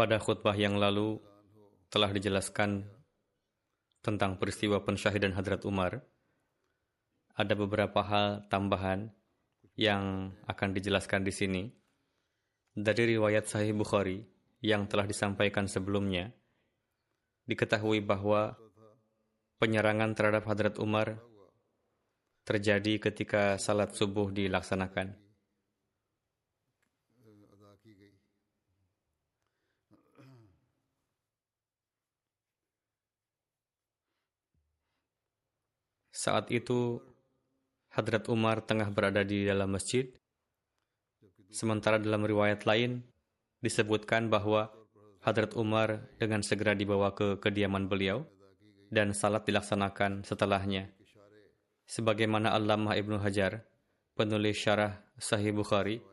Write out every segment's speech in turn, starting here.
Pada khutbah yang lalu telah dijelaskan tentang peristiwa pensyahidan Hadrat Umar. Ada beberapa hal tambahan yang akan dijelaskan di sini. Dari riwayat Sahih Bukhari yang telah disampaikan sebelumnya, diketahui bahwa penyerangan terhadap Hadrat Umar terjadi ketika salat subuh dilaksanakan. Saat itu, Hadrat Umar tengah berada di dalam masjid. Sementara dalam riwayat lain, disebutkan bahwa Hadrat Umar dengan segera dibawa ke kediaman beliau dan salat dilaksanakan setelahnya. Sebagaimana Allamah Ibnu Hajar, penulis syarah Sahih Bukhari,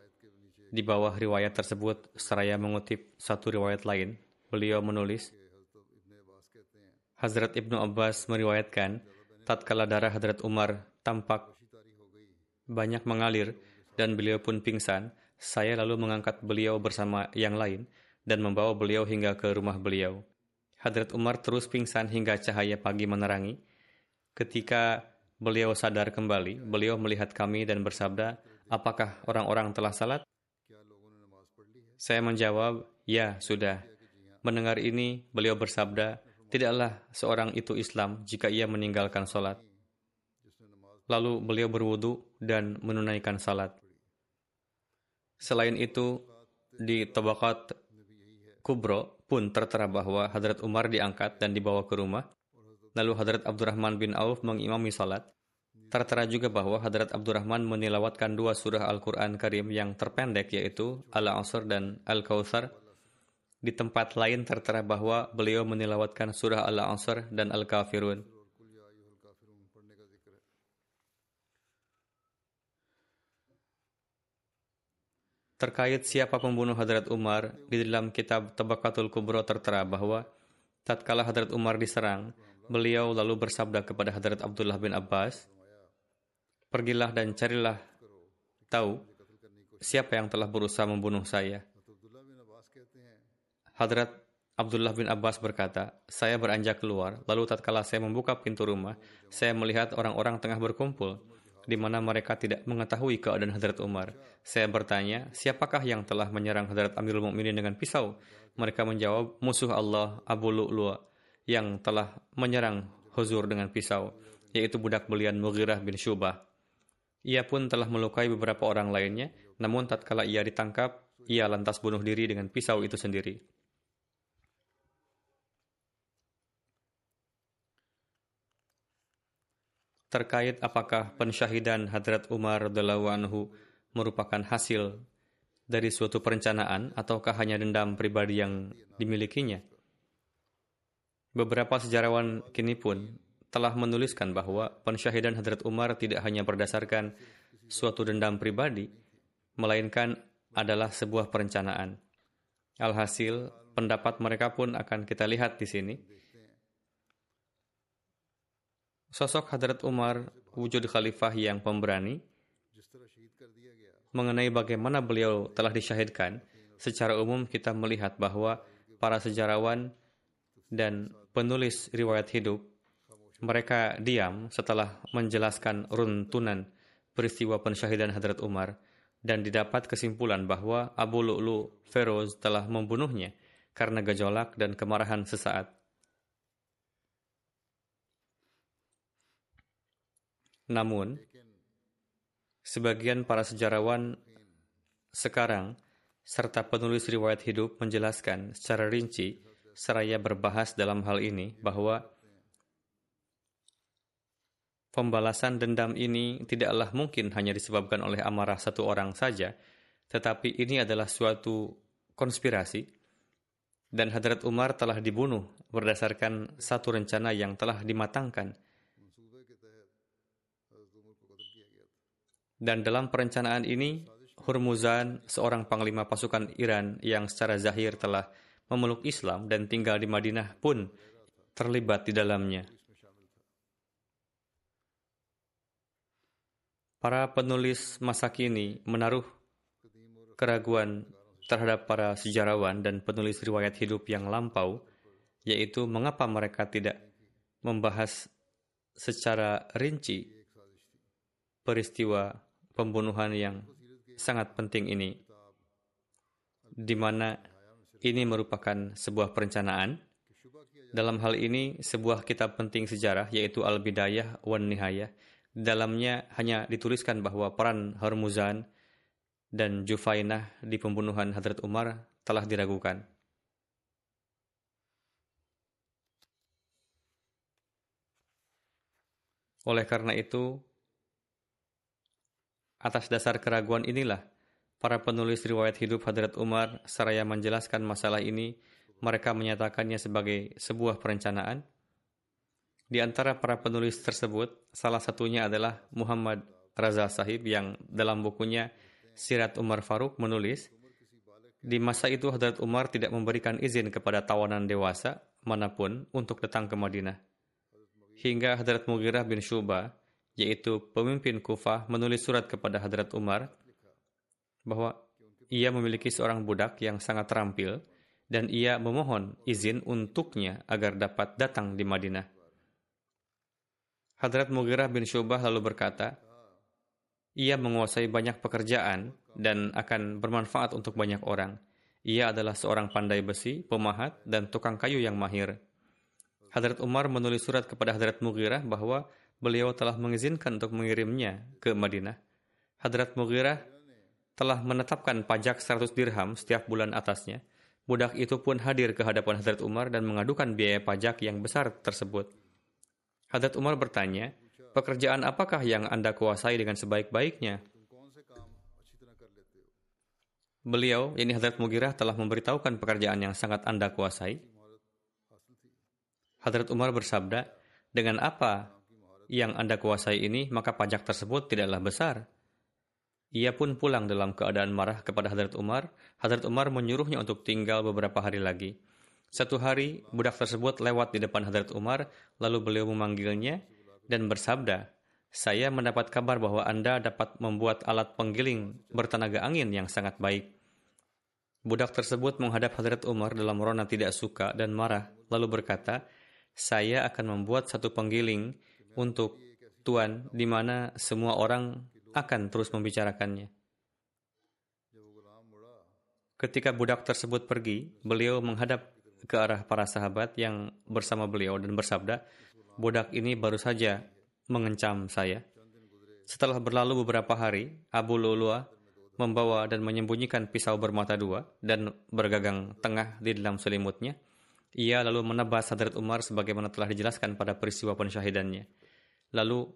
di bawah riwayat tersebut seraya mengutip satu riwayat lain, beliau menulis, Hazrat Ibnu Abbas meriwayatkan, tatkala darah Hadrat Umar tampak banyak mengalir dan beliau pun pingsan, saya lalu mengangkat beliau bersama yang lain dan membawa beliau hingga ke rumah beliau. Hadrat Umar terus pingsan hingga cahaya pagi menerangi. Ketika beliau sadar kembali, beliau melihat kami dan bersabda, apakah orang-orang telah salat? Saya menjawab, ya, sudah. Mendengar ini, beliau bersabda, tidaklah seorang itu Islam jika ia meninggalkan salat. Lalu beliau berwudu dan menunaikan salat. Selain itu, di Tabakat Kubro pun tertera bahwa Hadrat Umar diangkat dan dibawa ke rumah. Lalu Hadrat Abdurrahman bin Auf mengimami salat. Tertera juga bahwa Hadrat Abdurrahman menilawatkan dua surah Al-Quran Karim yang terpendek yaitu Al-Asr dan Al-Kautsar. Di tempat lain tertera bahwa beliau menilawatkan surah Al-Asr dan Al-Kafirun. Terkait siapa pembunuh Hadrat Umar, di dalam kitab Tabakatul Kubro tertera bahwa tatkala Hadrat Umar diserang, beliau lalu bersabda kepada Hadrat Abdullah bin Abbas, Pergilah dan carilah tahu siapa yang telah berusaha membunuh saya. Hadrat Abdullah bin Abbas berkata, saya beranjak keluar, lalu tatkala saya membuka pintu rumah, saya melihat orang-orang tengah berkumpul di mana mereka tidak mengetahui keadaan Hadrat Umar. Saya bertanya, siapakah yang telah menyerang Hadrat Amirul Mukminin dengan pisau? Mereka menjawab, musuh Allah Abu Lu'lu'a yang telah menyerang Huzur dengan pisau, yaitu budak belian Mughirah bin Syubah. Ia pun telah melukai beberapa orang lainnya, namun tatkala ia ditangkap, ia lantas bunuh diri dengan pisau itu sendiri. Terkait apakah pensyahidan Hadrat Umar radhiallahu anhu merupakan hasil dari suatu perencanaan ataukah hanya dendam pribadi yang dimilikinya. Beberapa sejarawan kini pun telah menuliskan bahwa pensyahidan Hadrat Umar tidak hanya berdasarkan suatu dendam pribadi, melainkan adalah sebuah perencanaan. Alhasil, pendapat mereka pun akan kita lihat di sini. Sosok Hadrat Umar, wujud khalifah yang pemberani, mengenai bagaimana beliau telah disyahidkan, secara umum kita melihat bahwa para sejarawan dan penulis riwayat hidup mereka diam setelah menjelaskan runtunan peristiwa pensyahidan Hadrat Umar dan didapat kesimpulan bahwa Abu Lu'lu Feroz telah membunuhnya karena gejolak dan kemarahan sesaat. Namun, sebagian para sejarawan sekarang serta penulis riwayat hidup menjelaskan secara rinci seraya berbahas dalam hal ini bahwa Pembalasan dendam ini tidaklah mungkin hanya disebabkan oleh amarah satu orang saja, tetapi ini adalah suatu konspirasi. Dan Hadrat Umar telah dibunuh berdasarkan satu rencana yang telah dimatangkan. Dan dalam perencanaan ini, Hurmuzan, seorang panglima pasukan Iran yang secara zahir telah memeluk Islam dan tinggal di Madinah pun terlibat di dalamnya. Para penulis masa kini menaruh keraguan terhadap para sejarawan dan penulis riwayat hidup yang lampau, yaitu mengapa mereka tidak membahas secara rinci peristiwa pembunuhan yang sangat penting ini, di mana ini merupakan sebuah perencanaan. Dalam hal ini, sebuah kitab penting sejarah, yaitu Al-Bidayah wan Nihayah, dalamnya hanya dituliskan bahwa peran Hormuzan dan Jufainah di pembunuhan Hadrat Umar telah diragukan. Oleh karena itu, atas dasar keraguan inilah, para penulis riwayat hidup Hadrat Umar seraya menjelaskan masalah ini, mereka menyatakannya sebagai sebuah perencanaan, di antara para penulis tersebut, salah satunya adalah Muhammad Raza Sahib yang dalam bukunya Sirat Umar Faruk menulis, di masa itu Hadrat Umar tidak memberikan izin kepada tawanan dewasa mana pun untuk datang ke Madinah. Hingga Hadrat Mughirah bin Syubah, yaitu pemimpin Kufah, menulis surat kepada Hadrat Umar bahwa ia memiliki seorang budak yang sangat terampil dan ia memohon izin untuknya agar dapat datang di Madinah. Hadrat Mughirah bin Syubah lalu berkata, ia menguasai banyak pekerjaan dan akan bermanfaat untuk banyak orang. Ia adalah seorang pandai besi, pemahat, dan tukang kayu yang mahir. Hadrat Umar menulis surat kepada Hadrat Mughirah bahwa beliau telah mengizinkan untuk mengirimnya ke Madinah. Hadrat Mughirah telah menetapkan pajak 100 dirham setiap bulan atasnya. Budak itu pun hadir ke hadapan Hadrat Umar dan mengadukan biaya pajak yang besar tersebut. Hadrat Umar bertanya, pekerjaan apakah yang Anda kuasai dengan sebaik-baiknya? Beliau, ini Hadrat Mugirah telah memberitahukan pekerjaan yang sangat Anda kuasai. Hadrat Umar bersabda, dengan apa yang Anda kuasai ini, maka pajak tersebut tidaklah besar. Ia pun pulang dalam keadaan marah kepada Hadrat Umar. Hadrat Umar menyuruhnya untuk tinggal beberapa hari lagi. Satu hari, budak tersebut lewat di depan Hadrat Umar, lalu beliau memanggilnya dan bersabda, saya mendapat kabar bahwa Anda dapat membuat alat penggiling bertenaga angin yang sangat baik. Budak tersebut menghadap Hadrat Umar dalam rona tidak suka dan marah, lalu berkata, saya akan membuat satu penggiling untuk Tuan di mana semua orang akan terus membicarakannya. Ketika budak tersebut pergi, beliau menghadap ke arah para sahabat yang bersama beliau dan bersabda, budak ini baru saja mengencam saya. Setelah berlalu beberapa hari, Abu Lu'lu'ah membawa dan menyembunyikan pisau bermata dua dan bergagang tengah di dalam selimutnya. Ia lalu menebas Hadrat Umar sebagaimana telah dijelaskan pada peristiwa pensyahidannya. Lalu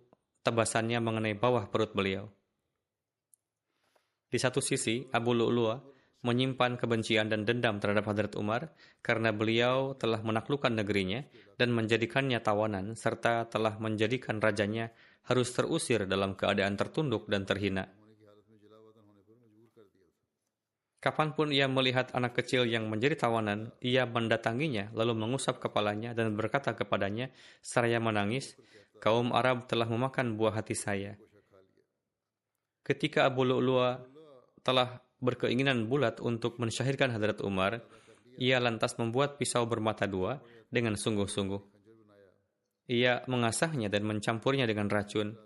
tebasannya mengenai bawah perut beliau. Di satu sisi, Abu Lu'lu'ah menyimpan kebencian dan dendam terhadap Hadrat Umar karena beliau telah menaklukkan negerinya dan menjadikannya tawanan serta telah menjadikan rajanya harus terusir dalam keadaan tertunduk dan terhina. Kapan pun ia melihat anak kecil yang menjadi tawanan, ia mendatanginya, lalu mengusap kepalanya dan berkata kepadanya, seraya menangis, kaum Arab telah memakan buah hati saya. Ketika Abu Lu'lu'a telah berkeinginan bulat untuk mensyahirkan Hadrat Umar, ia lantas membuat pisau bermata dua dengan sungguh-sungguh. Ia mengasahnya dan mencampurnya dengan racun.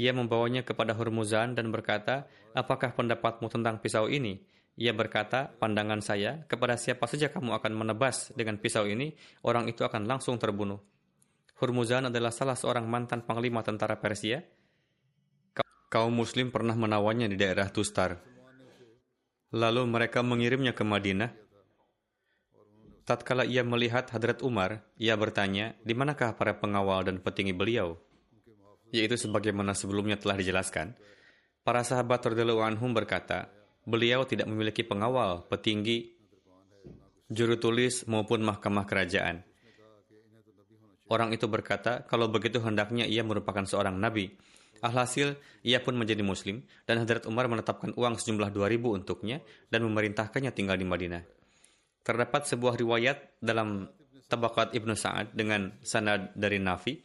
Ia membawanya kepada Hurmuzan dan berkata, apakah pendapatmu tentang pisau ini? Ia berkata, pandangan saya, kepada siapa saja kamu akan menebas dengan pisau ini, orang itu akan langsung terbunuh. Hurmuzan adalah salah seorang mantan panglima tentara Persia. Kaum muslim pernah menawannya di daerah Tustar. Lalu mereka mengirimnya ke Madinah. Tatkala ia melihat Hadrat Umar, ia bertanya, di manakah para pengawal dan petinggi beliau? yaitu sebagaimana sebelumnya telah dijelaskan, para sahabat radhiyallahu anhum berkata, beliau tidak memiliki pengawal, petinggi, juru tulis maupun mahkamah kerajaan. Orang itu berkata, kalau begitu hendaknya ia merupakan seorang nabi. Alhasil, ia pun menjadi muslim dan Hadrat Umar menetapkan uang sejumlah 2000 untuknya dan memerintahkannya tinggal di Madinah. Terdapat sebuah riwayat dalam Tabakat Ibnu Sa'ad dengan sanad dari Nafi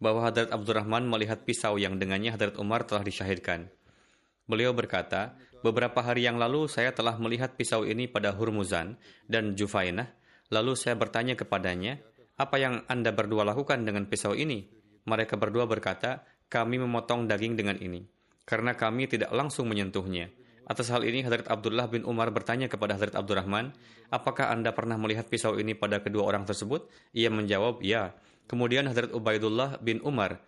bahwa Hadrat Abdurrahman melihat pisau yang dengannya Hadrat Umar telah disyahidkan. Beliau berkata, beberapa hari yang lalu saya telah melihat pisau ini pada Hurmuzan dan Jufainah, lalu saya bertanya kepadanya, apa yang Anda berdua lakukan dengan pisau ini? Mereka berdua berkata, kami memotong daging dengan ini, karena kami tidak langsung menyentuhnya. Atas hal ini, Hadrat Abdullah bin Umar bertanya kepada Hadrat Abdurrahman, apakah Anda pernah melihat pisau ini pada kedua orang tersebut? Ia menjawab, ya. Kemudian Hadrat Ubaidullah bin Umar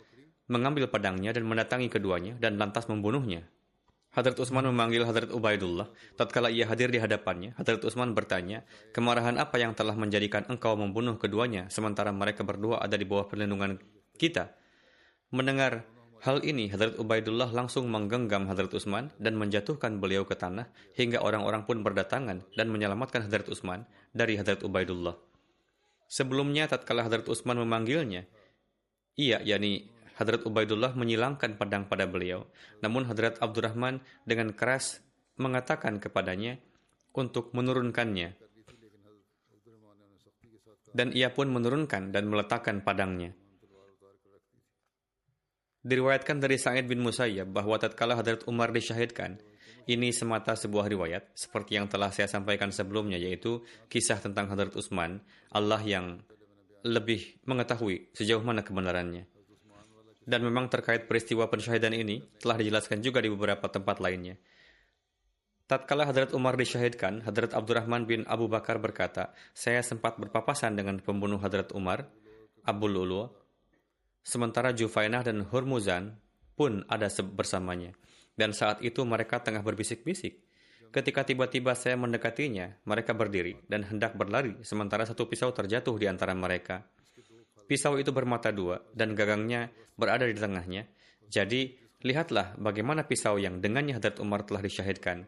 mengambil pedangnya dan mendatangi keduanya dan lantas membunuhnya. Hadrat Utsman memanggil Hadrat Ubaidullah. Tatkala ia hadir di hadapannya, Hadrat Utsman bertanya, kemarahan apa yang telah menjadikan engkau membunuh keduanya sementara mereka berdua ada di bawah perlindungan kita? Mendengar hal ini, Hadrat Ubaidullah langsung menggenggam Hadrat Utsman dan menjatuhkan beliau ke tanah hingga orang-orang pun berdatangan dan menyelamatkan Hadrat Utsman dari Hadrat Ubaidullah. Sebelumnya tatkala Hadrat Utsman memanggilnya, ia yakni Hadrat Ubaidullah menyilangkan pedang pada beliau. Namun Hadrat Abdurrahman dengan keras mengatakan kepadanya untuk menurunkannya. Dan ia pun menurunkan dan meletakkan padangnya. Diriwayatkan dari Sa'id bin Musayyab bahwa tatkala Hadrat Umar disyahidkan, ini semata sebuah riwayat, seperti yang telah saya sampaikan sebelumnya, yaitu kisah tentang Hadrat Utsman, Allah yang lebih mengetahui sejauh mana kebenarannya. Dan memang terkait peristiwa pensyahidan ini, telah dijelaskan juga di beberapa tempat lainnya. Tatkala Hadrat Umar disyahidkan, Hadrat Abdurrahman bin Abu Bakar berkata, saya sempat berpapasan dengan pembunuh Hadrat Umar, Abu Lulu, sementara Jufainah dan Hurmuzan pun ada bersamanya. Dan saat itu mereka tengah berbisik-bisik. Ketika tiba-tiba saya mendekatinya, mereka berdiri dan hendak berlari, sementara satu pisau terjatuh di antara mereka. Pisau itu bermata dua dan gagangnya berada di tengahnya. Jadi, lihatlah bagaimana pisau yang dengannya Hadrat Umar telah disyahidkan.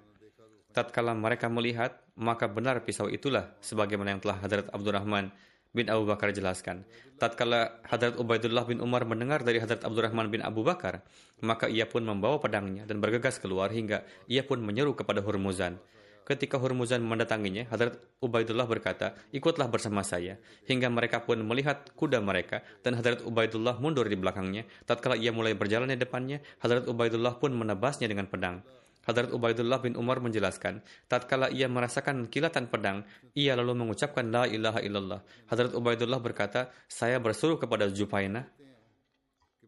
Tatkala mereka melihat, maka benar pisau itulah sebagaimana yang telah Hadrat Abdurrahman bin Abu Bakar jelaskan. Tatkala Hadrat Ubaidullah bin Umar mendengar dari Hadrat Abdurrahman bin Abu Bakar, maka ia pun membawa pedangnya dan bergegas keluar hingga ia pun menyeru kepada Hurmuzan. Ketika Hurmuzan mendatanginya, Hadrat Ubaidullah berkata, ikutlah bersama saya. Hingga mereka pun melihat kuda mereka, dan Hadrat Ubaidullah mundur di belakangnya. Tatkala ia mulai berjalan di depannya, Hadrat Ubaidullah pun menebasnya dengan pedang. Hadrat Ubaidullah bin Umar menjelaskan, tatkala ia merasakan kilatan pedang, ia lalu mengucapkan la ilaha illallah. Hadrat Ubaidullah berkata, saya bersuruh kepada Jupaina.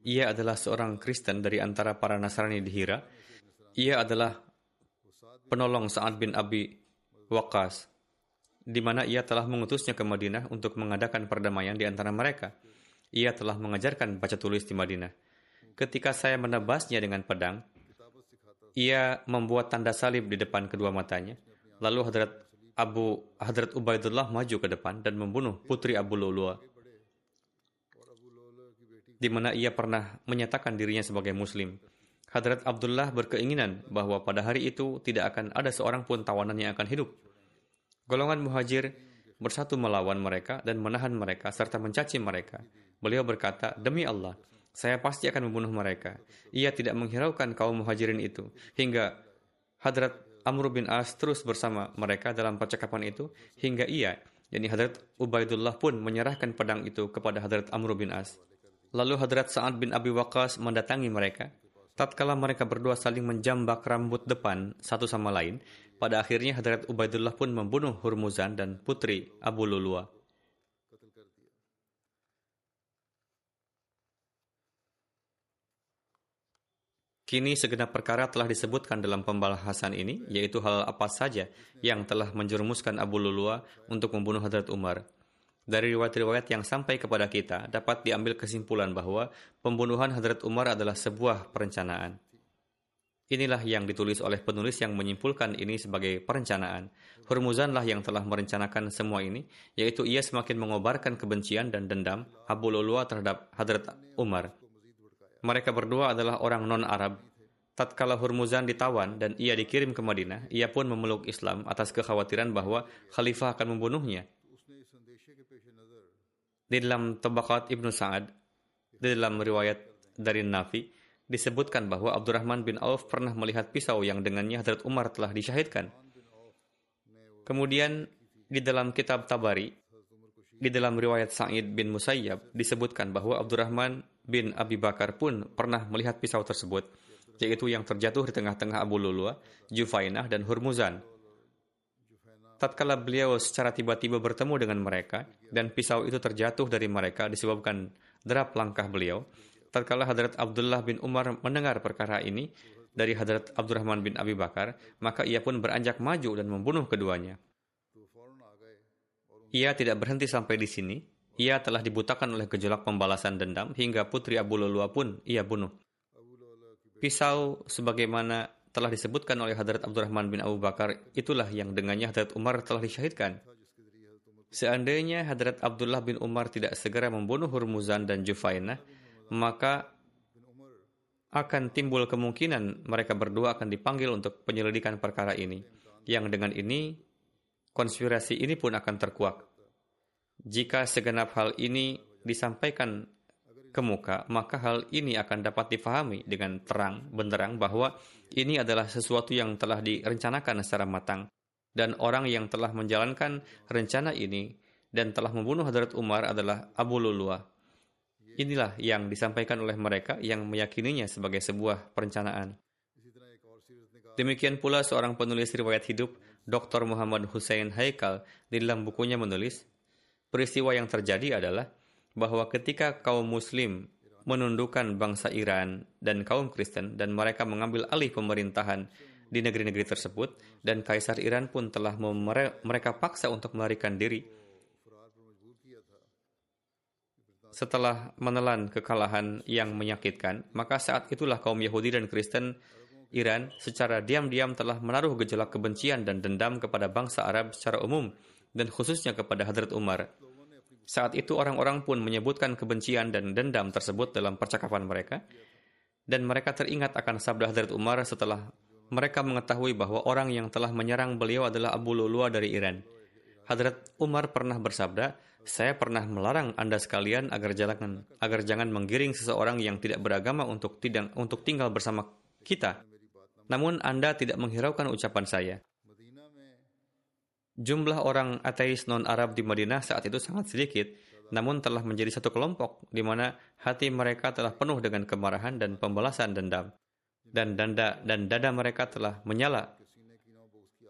Ia adalah seorang Kristen dari antara para Nasrani di Hira. Ia adalah penolong Sa'ad bin Abi Waqas, di mana ia telah mengutusnya ke Madinah untuk mengadakan perdamaian di antara mereka. Ia telah mengajarkan baca tulis di Madinah. Ketika saya menebasnya dengan pedang, ia membuat tanda salib di depan kedua matanya. Lalu Hadrat Abu Hadrat Ubaidullah maju ke depan dan membunuh putri Abu Lu'lu'a di mana ia pernah menyatakan dirinya sebagai muslim. Hadrat Abdullah berkeinginan bahwa pada hari itu tidak akan ada seorang pun tawanan yang akan hidup. Golongan muhajir bersatu melawan mereka dan menahan mereka serta mencaci mereka. Beliau berkata, "Demi Allah, saya pasti akan membunuh mereka. Ia tidak menghiraukan kaum muhajirin itu. Hingga Hadrat Amr bin As terus bersama mereka dalam percakapan itu hingga ia, yakni Hadrat Ubaidullah pun menyerahkan pedang itu kepada Hadrat Amr bin As. Lalu Hadrat Sa'ad bin Abi Waqqas mendatangi mereka. Tatkala mereka berdua saling menjambak rambut depan satu sama lain, pada akhirnya Hadrat Ubaidullah pun membunuh Hurmuzan dan putri Abu Lulua. Kini segenap perkara telah disebutkan dalam pembahasan ini, yaitu hal apa saja yang telah menjerumuskan Abu Lulua untuk membunuh Hadrat Umar. Dari riwayat-riwayat yang sampai kepada kita, dapat diambil kesimpulan bahwa pembunuhan Hadrat Umar adalah sebuah perencanaan. Inilah yang ditulis oleh penulis yang menyimpulkan ini sebagai perencanaan. Hurmuzanlah yang telah merencanakan semua ini, yaitu ia semakin mengobarkan kebencian dan dendam Abu Lulua terhadap Hadrat Umar. Mereka berdua adalah orang non-Arab. Tatkala Hurmuzan ditawan dan ia dikirim ke Madinah, ia pun memeluk Islam atas kekhawatiran bahwa khalifah akan membunuhnya. Di dalam Tabakat Ibnu Sa'ad, di dalam riwayat dari Nafi, disebutkan bahwa Abdurrahman bin Auf pernah melihat pisau yang dengannya Hadrat Umar telah disyahidkan. Kemudian di dalam kitab Tabari, di dalam riwayat Sa'id bin Musayyab disebutkan bahwa Abdurrahman bin Abi Bakar pun pernah melihat pisau tersebut, yaitu yang terjatuh di tengah-tengah Abu Lulua, Jufainah, dan Hurmuzan. Tatkala beliau secara tiba-tiba bertemu dengan mereka, dan pisau itu terjatuh dari mereka disebabkan derap langkah beliau, tatkala Hadrat Abdullah bin Umar mendengar perkara ini dari Hadrat Abdurrahman bin Abi Bakar, maka ia pun beranjak maju dan membunuh keduanya. Ia tidak berhenti sampai di sini, ia telah dibutakan oleh gejolak pembalasan dendam hingga putri Abu Lulua pun ia bunuh. Pisau sebagaimana telah disebutkan oleh Hadrat Abdurrahman bin Abu Bakar, itulah yang dengannya Hadrat Umar telah disyahidkan. Seandainya Hadrat Abdullah bin Umar tidak segera membunuh Hurmuzan dan Jufainah, maka akan timbul kemungkinan mereka berdua akan dipanggil untuk penyelidikan perkara ini. Yang dengan ini, konspirasi ini pun akan terkuak. Jika segenap hal ini disampaikan ke muka, maka hal ini akan dapat difahami dengan terang benderang bahwa ini adalah sesuatu yang telah direncanakan secara matang dan orang yang telah menjalankan rencana ini dan telah membunuh Hadrat Umar adalah Abu Lulua. Inilah yang disampaikan oleh mereka yang meyakininya sebagai sebuah perencanaan. Demikian pula seorang penulis riwayat hidup, Dr. Muhammad Hussein Haikal, di dalam bukunya menulis, Peristiwa yang terjadi adalah bahwa ketika kaum muslim menundukkan bangsa Iran dan kaum Kristen dan mereka mengambil alih pemerintahan di negeri-negeri tersebut dan kaisar Iran pun telah mereka paksa untuk melarikan diri setelah menelan kekalahan yang menyakitkan, maka saat itulah kaum Yahudi dan Kristen Iran secara diam-diam telah menaruh gejolak kebencian dan dendam kepada bangsa Arab secara umum dan khususnya kepada Hadrat Umar. Saat itu orang-orang pun menyebutkan kebencian dan dendam tersebut dalam percakapan mereka, dan mereka teringat akan sabda Hadrat Umar setelah mereka mengetahui bahwa orang yang telah menyerang beliau adalah Abu Lulua dari Iran. Hadrat Umar pernah bersabda, saya pernah melarang Anda sekalian agar jangan agar jangan menggiring seseorang yang tidak beragama untuk tidak untuk tinggal bersama kita. Namun Anda tidak menghiraukan ucapan saya. Jumlah orang ateis non-Arab di Madinah saat itu sangat sedikit, namun telah menjadi satu kelompok di mana hati mereka telah penuh dengan kemarahan dan pembalasan dendam. Dan danda dan dada mereka telah menyala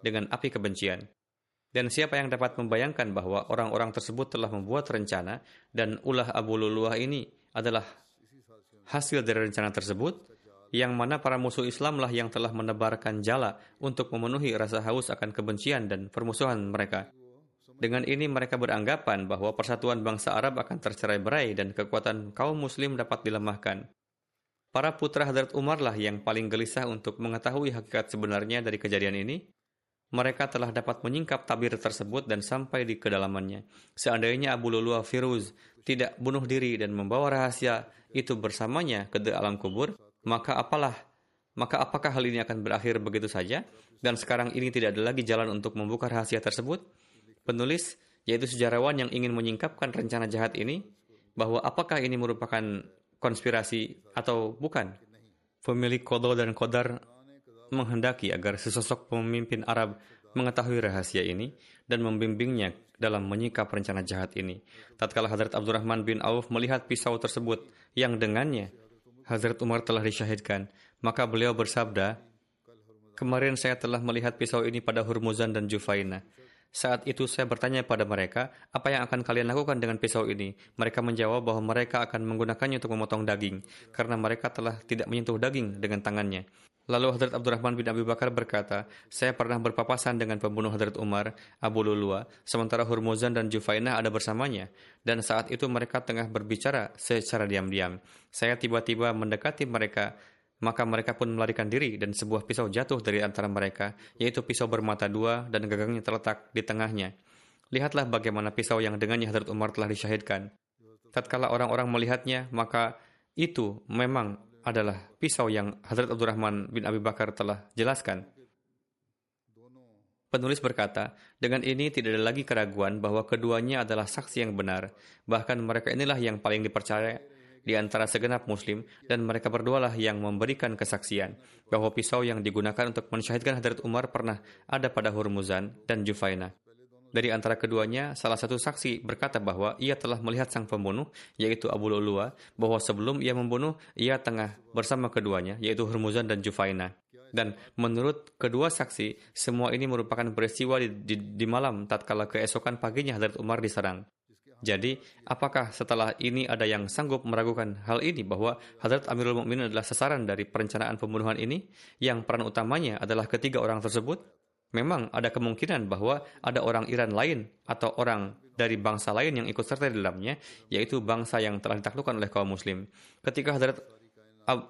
dengan api kebencian. Dan siapa yang dapat membayangkan bahwa orang-orang tersebut telah membuat rencana dan ulah Abu Luluah ini adalah hasil dari rencana tersebut, yang mana para musuh Islamlah yang telah menebarkan jala untuk memenuhi rasa haus akan kebencian dan permusuhan mereka. Dengan ini mereka beranggapan bahwa persatuan bangsa Arab akan tercerai-berai dan kekuatan kaum muslim dapat dilemahkan. Para putra Hadrat Umar lah yang paling gelisah untuk mengetahui hakikat sebenarnya dari kejadian ini. Mereka telah dapat menyingkap tabir tersebut dan sampai di kedalamannya. Seandainya Abu Lulua Firuz tidak bunuh diri dan membawa rahasia itu bersamanya ke alam kubur, maka apalah maka apakah hal ini akan berakhir begitu saja dan sekarang ini tidak ada lagi jalan untuk membuka rahasia tersebut? Penulis yaitu sejarawan yang ingin menyingkapkan rencana jahat ini bahwa apakah ini merupakan konspirasi atau bukan? Pemilik kodo dan kodar menghendaki agar sesosok pemimpin Arab mengetahui rahasia ini dan membimbingnya dalam menyikap rencana jahat ini. Tatkala Hazrat Abdurrahman bin Auf melihat pisau tersebut yang dengannya Hazrat Umar telah disyahidkan, maka beliau bersabda, Kemarin saya telah melihat pisau ini pada Hurmuzan dan Jufaina. Saat itu saya bertanya pada mereka, apa yang akan kalian lakukan dengan pisau ini? Mereka menjawab bahwa mereka akan menggunakannya untuk memotong daging, karena mereka telah tidak menyentuh daging dengan tangannya. Lalu Hadrat Abdurrahman bin Abi Bakar berkata, saya pernah berpapasan dengan pembunuh Hadrat Umar, Abu Lulua, sementara Hurmuzan dan Jufainah ada bersamanya. Dan saat itu mereka tengah berbicara secara diam-diam. Saya tiba-tiba mendekati mereka maka mereka pun melarikan diri dan sebuah pisau jatuh dari antara mereka, yaitu pisau bermata dua dan gagangnya terletak di tengahnya. Lihatlah bagaimana pisau yang dengannya Hadrat Umar telah disyahidkan. Tatkala orang-orang melihatnya, maka itu memang adalah pisau yang Hadrat Abdurrahman bin Abi Bakar telah jelaskan. Penulis berkata, dengan ini tidak ada lagi keraguan bahwa keduanya adalah saksi yang benar. Bahkan mereka inilah yang paling dipercaya di antara segenap muslim dan mereka berdualah yang memberikan kesaksian bahwa pisau yang digunakan untuk mensyahidkan Hadrat Umar pernah ada pada Hurmuzan dan Jufaina. Dari antara keduanya, salah satu saksi berkata bahwa ia telah melihat sang pembunuh, yaitu Abu Lu'lu'a, bahwa sebelum ia membunuh, ia tengah bersama keduanya, yaitu Hurmuzan dan Jufaina. Dan menurut kedua saksi, semua ini merupakan peristiwa di, di, di malam tatkala keesokan paginya Hadrat Umar diserang. Jadi, apakah setelah ini ada yang sanggup meragukan hal ini bahwa Hadrat Amirul Mukminin adalah sasaran dari perencanaan pembunuhan ini yang peran utamanya adalah ketiga orang tersebut? Memang ada kemungkinan bahwa ada orang Iran lain atau orang dari bangsa lain yang ikut serta di dalamnya, yaitu bangsa yang telah ditaklukkan oleh kaum muslim. Ketika Hadrat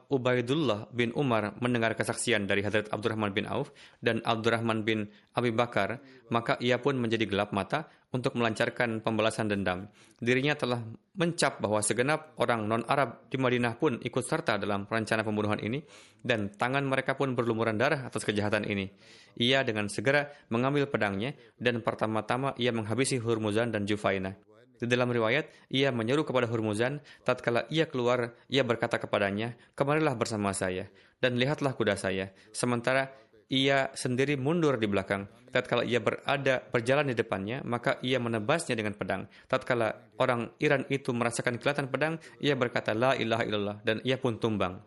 Ubaidullah bin Umar mendengar kesaksian dari Hadrat Abdurrahman bin Auf dan Abdurrahman bin Abi Bakar, maka ia pun menjadi gelap mata untuk melancarkan pembalasan dendam. Dirinya telah mencap bahwa segenap orang non-Arab di Madinah pun ikut serta dalam rencana pembunuhan ini dan tangan mereka pun berlumuran darah atas kejahatan ini. Ia dengan segera mengambil pedangnya dan pertama-tama ia menghabisi Hurmuzan dan Jufainah. Di dalam riwayat, ia menyeru kepada Hurmuzan, tatkala ia keluar, ia berkata kepadanya, kemarilah bersama saya, dan lihatlah kuda saya. Sementara ia sendiri mundur di belakang. Tatkala ia berada berjalan di depannya, maka ia menebasnya dengan pedang. Tatkala orang Iran itu merasakan kilatan pedang, ia berkata, La ilaha illallah, dan ia pun tumbang.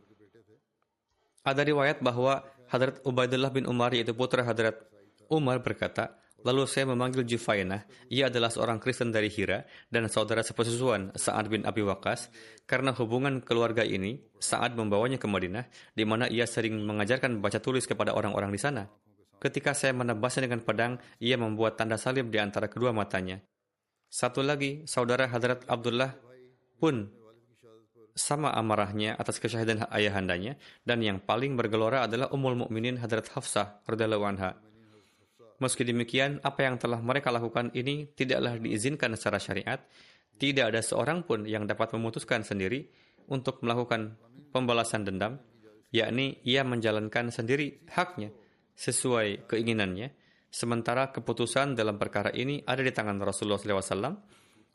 Ada riwayat bahwa Hadrat Ubaidullah bin Umar, yaitu putra Hadrat Umar berkata, Lalu saya memanggil Jufainah, ia adalah seorang Kristen dari Hira dan saudara sepersusuan Sa'ad bin Abi Waqas. Karena hubungan keluarga ini, Sa'ad membawanya ke Madinah, di mana ia sering mengajarkan baca tulis kepada orang-orang di sana. Ketika saya menebasnya dengan pedang, ia membuat tanda salib di antara kedua matanya. Satu lagi, saudara Hadrat Abdullah pun sama amarahnya atas kesyahidan ayahandanya dan yang paling bergelora adalah Ummul Mukminin Hadrat Hafsah radhiyallahu anha. Meski demikian, apa yang telah mereka lakukan ini tidaklah diizinkan secara syariat. Tidak ada seorang pun yang dapat memutuskan sendiri untuk melakukan pembalasan dendam, yakni ia menjalankan sendiri haknya sesuai keinginannya. Sementara keputusan dalam perkara ini ada di tangan Rasulullah SAW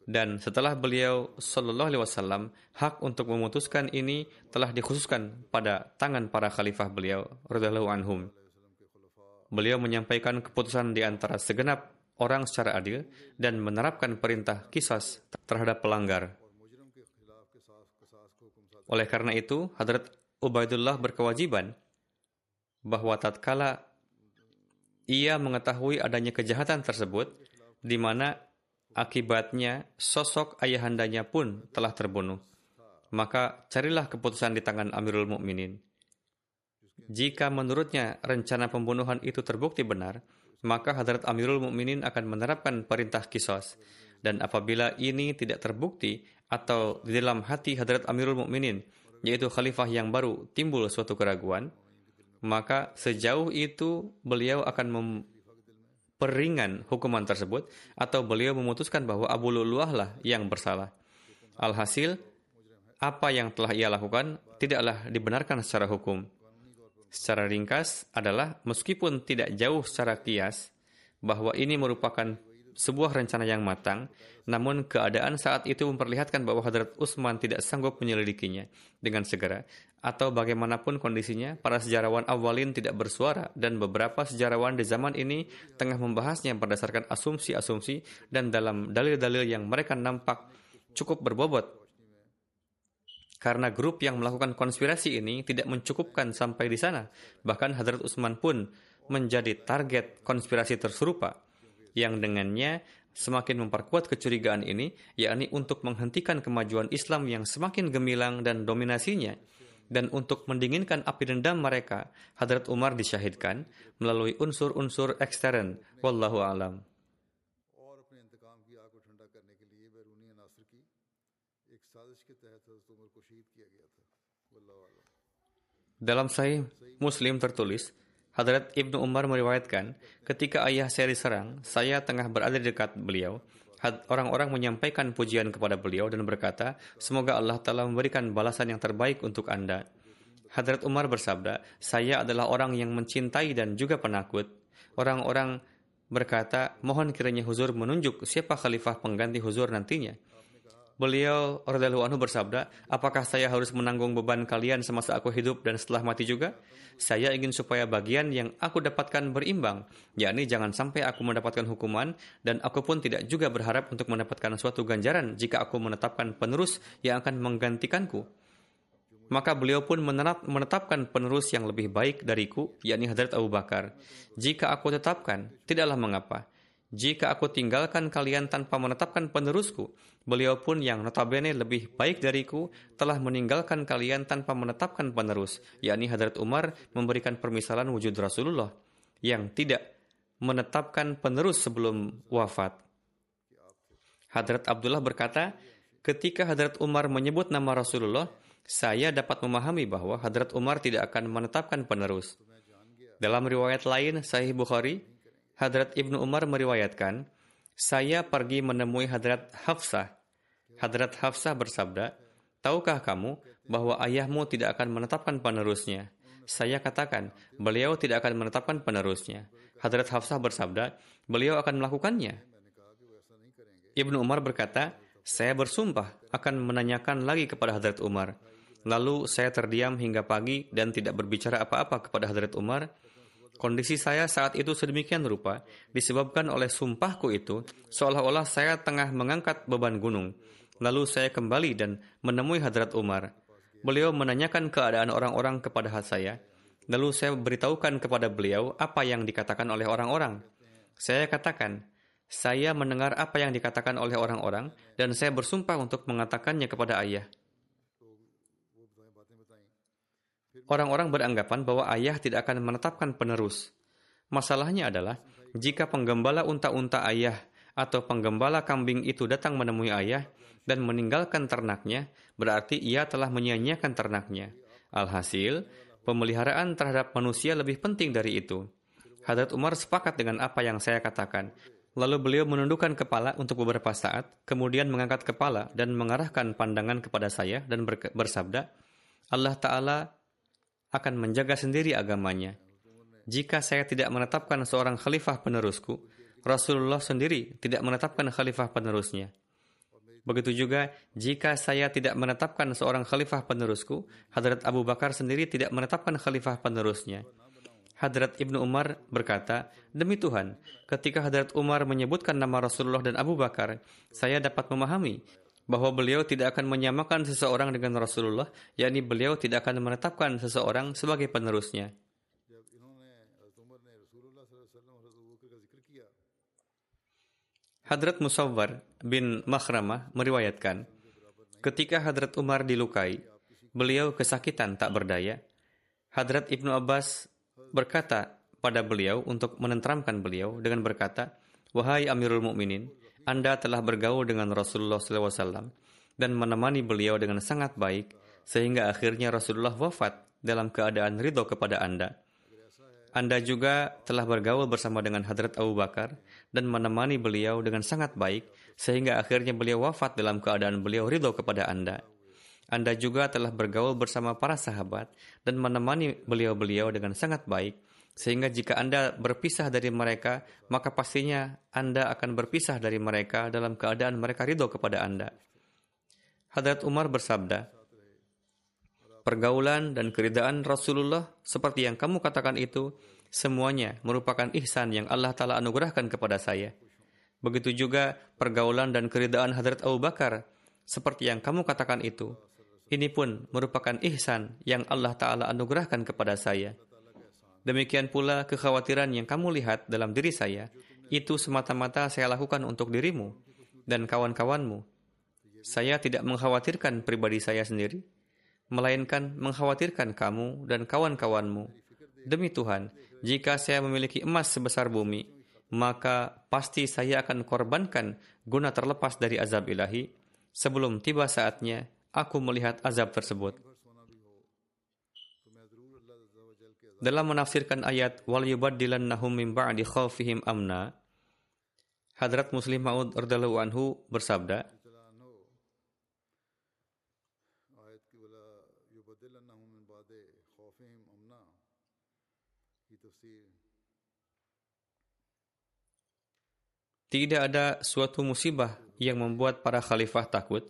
dan setelah beliau Shallallahu Alaihi Wasallam hak untuk memutuskan ini telah dikhususkan pada tangan para khalifah beliau radhiallahu anhum. Beliau menyampaikan keputusan di antara segenap orang secara adil dan menerapkan perintah kisas terhadap pelanggar. Oleh karena itu, Hadrat Ubaidullah berkewajiban bahwa tatkala ia mengetahui adanya kejahatan tersebut, di mana akibatnya sosok ayahandanya pun telah terbunuh. Maka carilah keputusan di tangan Amirul Mukminin. Jika menurutnya rencana pembunuhan itu terbukti benar, maka Hadrat Amirul Mukminin akan menerapkan perintah kisos. Dan apabila ini tidak terbukti atau di dalam hati Hadrat Amirul Mukminin, yaitu khalifah yang baru, timbul suatu keraguan, maka sejauh itu beliau akan memperingan hukuman tersebut atau beliau memutuskan bahwa Abu Luluah lah yang bersalah. Alhasil, apa yang telah ia lakukan tidaklah dibenarkan secara hukum secara ringkas adalah meskipun tidak jauh secara kias bahwa ini merupakan sebuah rencana yang matang, namun keadaan saat itu memperlihatkan bahwa Hadrat Utsman tidak sanggup menyelidikinya dengan segera. atau bagaimanapun kondisinya, para sejarawan awalin tidak bersuara dan beberapa sejarawan di zaman ini tengah membahasnya berdasarkan asumsi-asumsi dan dalam dalil-dalil yang mereka nampak cukup berbobot. Karena grup yang melakukan konspirasi ini tidak mencukupkan sampai di sana, bahkan Hadrat Utsman pun menjadi target konspirasi terserupa yang dengannya semakin memperkuat kecurigaan ini, yakni untuk menghentikan kemajuan Islam yang semakin gemilang dan dominasinya dan untuk mendinginkan api dendam mereka, Hadrat Umar disyahidkan melalui unsur-unsur ekstern. Wallahu alam. Dalam Sahih Muslim tertulis, Hadrat Ibnu Umar meriwayatkan, ketika ayah saya diserang, saya tengah berada di dekat beliau. Orang-orang menyampaikan pujian kepada beliau dan berkata, semoga Allah Ta'ala memberikan balasan yang terbaik untuk Anda. Hadrat Umar bersabda, saya adalah orang yang mencintai dan juga penakut. Orang-orang berkata, mohon kiranya Huzur menunjuk siapa khalifah pengganti Huzur nantinya. Beliau radhiyallahu anhu bersabda, "Apakah saya harus menanggung beban kalian semasa aku hidup dan setelah mati juga? Saya ingin supaya bagian yang aku dapatkan berimbang, yakni jangan sampai aku mendapatkan hukuman dan aku pun tidak juga berharap untuk mendapatkan suatu ganjaran jika aku menetapkan penerus yang akan menggantikanku." Maka beliau pun menetapkan penerus yang lebih baik dariku, yakni Hadrat Abu Bakar. Jika aku tetapkan, tidaklah mengapa. Jika aku tinggalkan kalian tanpa menetapkan penerusku, beliau pun yang notabene lebih baik dariku telah meninggalkan kalian tanpa menetapkan penerus, yakni Hadrat Umar memberikan permisalan wujud Rasulullah yang tidak menetapkan penerus sebelum wafat. Hadrat Abdullah berkata, ketika Hadrat Umar menyebut nama Rasulullah, saya dapat memahami bahwa Hadrat Umar tidak akan menetapkan penerus. Dalam riwayat lain, Sahih Bukhari, Hadrat Ibnu Umar meriwayatkan, saya pergi menemui Hadrat Hafsah. Hadrat Hafsah bersabda, Tahukah kamu bahwa ayahmu tidak akan menetapkan penerusnya? Saya katakan, beliau tidak akan menetapkan penerusnya. Hadrat Hafsah bersabda, beliau akan melakukannya. Ibnu Umar berkata, saya bersumpah akan menanyakan lagi kepada Hadrat Umar. Lalu saya terdiam hingga pagi dan tidak berbicara apa-apa kepada Hadrat Umar. Kondisi saya saat itu sedemikian rupa disebabkan oleh sumpahku itu seolah-olah saya tengah mengangkat beban gunung. Lalu saya kembali dan menemui Hadrat Umar. Beliau menanyakan keadaan orang-orang kepada saya. Lalu saya beritahukan kepada beliau apa yang dikatakan oleh orang-orang. Saya katakan, saya mendengar apa yang dikatakan oleh orang-orang dan saya bersumpah untuk mengatakannya kepada ayah. Orang-orang beranggapan bahwa ayah tidak akan menetapkan penerus. Masalahnya adalah, jika penggembala unta-unta ayah atau penggembala kambing itu datang menemui ayah dan meninggalkan ternaknya, berarti ia telah menyia-nyiakan ternaknya. Alhasil, pemeliharaan terhadap manusia lebih penting dari itu. Hadrat Umar sepakat dengan apa yang saya katakan. Lalu beliau menundukkan kepala untuk beberapa saat, kemudian mengangkat kepala dan mengarahkan pandangan kepada saya dan bersabda, Allah Ta'ala akan menjaga sendiri agamanya. Jika saya tidak menetapkan seorang khalifah penerusku, Rasulullah sendiri tidak menetapkan khalifah penerusnya. Begitu juga, jika saya tidak menetapkan seorang khalifah penerusku, Hadrat Abu Bakar sendiri tidak menetapkan khalifah penerusnya. Hadrat Ibnu Umar berkata, Demi Tuhan, ketika Hadrat Umar menyebutkan nama Rasulullah dan Abu Bakar, saya dapat memahami bahwa beliau tidak akan menyamakan seseorang dengan Rasulullah, yakni beliau tidak akan menetapkan seseorang sebagai penerusnya. Hadrat Musawwar bin Makhramah meriwayatkan, ketika Hadrat Umar dilukai, beliau kesakitan tak berdaya. Hadrat Ibnu Abbas berkata pada beliau untuk menenteramkan beliau dengan berkata, Wahai Amirul Mukminin, anda telah bergaul dengan Rasulullah SAW dan menemani beliau dengan sangat baik, sehingga akhirnya Rasulullah wafat dalam keadaan ridho kepada Anda. Anda juga telah bergaul bersama dengan Hadrat Abu Bakar dan menemani beliau dengan sangat baik, sehingga akhirnya beliau wafat dalam keadaan beliau ridho kepada Anda. Anda juga telah bergaul bersama para sahabat dan menemani beliau-beliau dengan sangat baik, sehingga jika Anda berpisah dari mereka, maka pastinya Anda akan berpisah dari mereka dalam keadaan mereka ridho kepada Anda. Hadrat Umar bersabda, pergaulan dan keridaan Rasulullah seperti yang kamu katakan itu semuanya merupakan ihsan yang Allah Ta'ala anugerahkan kepada saya. Begitu juga pergaulan dan keridaan Hadrat Abu Bakar seperti yang kamu katakan itu. Ini pun merupakan ihsan yang Allah Ta'ala anugerahkan kepada saya. Demikian pula kekhawatiran yang kamu lihat dalam diri saya, itu semata-mata saya lakukan untuk dirimu dan kawan-kawanmu. Saya tidak mengkhawatirkan pribadi saya sendiri, melainkan mengkhawatirkan kamu dan kawan-kawanmu. Demi Tuhan, jika saya memiliki emas sebesar bumi, maka pasti saya akan korbankan guna terlepas dari azab ilahi. Sebelum tiba saatnya, aku melihat azab tersebut. Dalam menafsirkan ayat wal yubaddilannahum min ba'di khaufihim amna, Hadrat Muslim Maud radhiyallahu anhu bersabda, Tidak ada suatu musibah yang membuat para khalifah takut.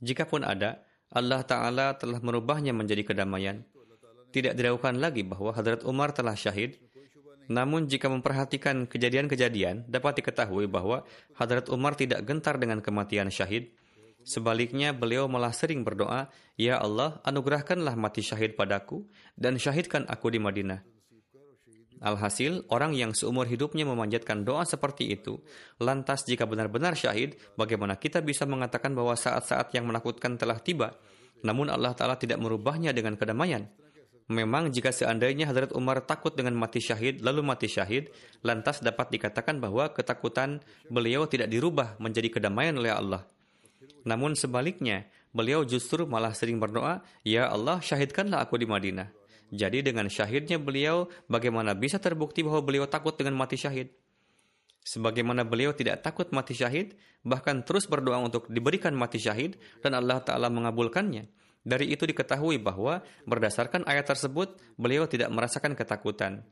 Jikapun ada, Allah Ta'ala telah merubahnya menjadi kedamaian tidak diragukan lagi bahwa Hadrat Umar telah syahid. Namun jika memperhatikan kejadian-kejadian, dapat diketahui bahwa Hadrat Umar tidak gentar dengan kematian syahid. Sebaliknya, beliau malah sering berdoa, Ya Allah, anugerahkanlah mati syahid padaku dan syahidkan aku di Madinah. Alhasil, orang yang seumur hidupnya memanjatkan doa seperti itu, lantas jika benar-benar syahid, bagaimana kita bisa mengatakan bahwa saat-saat yang menakutkan telah tiba, namun Allah Ta'ala tidak merubahnya dengan kedamaian? Memang jika seandainya Hadrat Umar takut dengan mati syahid lalu mati syahid, lantas dapat dikatakan bahwa ketakutan beliau tidak dirubah menjadi kedamaian oleh Allah. Namun sebaliknya, beliau justru malah sering berdoa, Ya Allah, syahidkanlah aku di Madinah. Jadi dengan syahidnya beliau, bagaimana bisa terbukti bahwa beliau takut dengan mati syahid? Sebagaimana beliau tidak takut mati syahid, bahkan terus berdoa untuk diberikan mati syahid, dan Allah Ta'ala mengabulkannya. Dari itu diketahui bahwa berdasarkan ayat tersebut, beliau tidak merasakan ketakutan.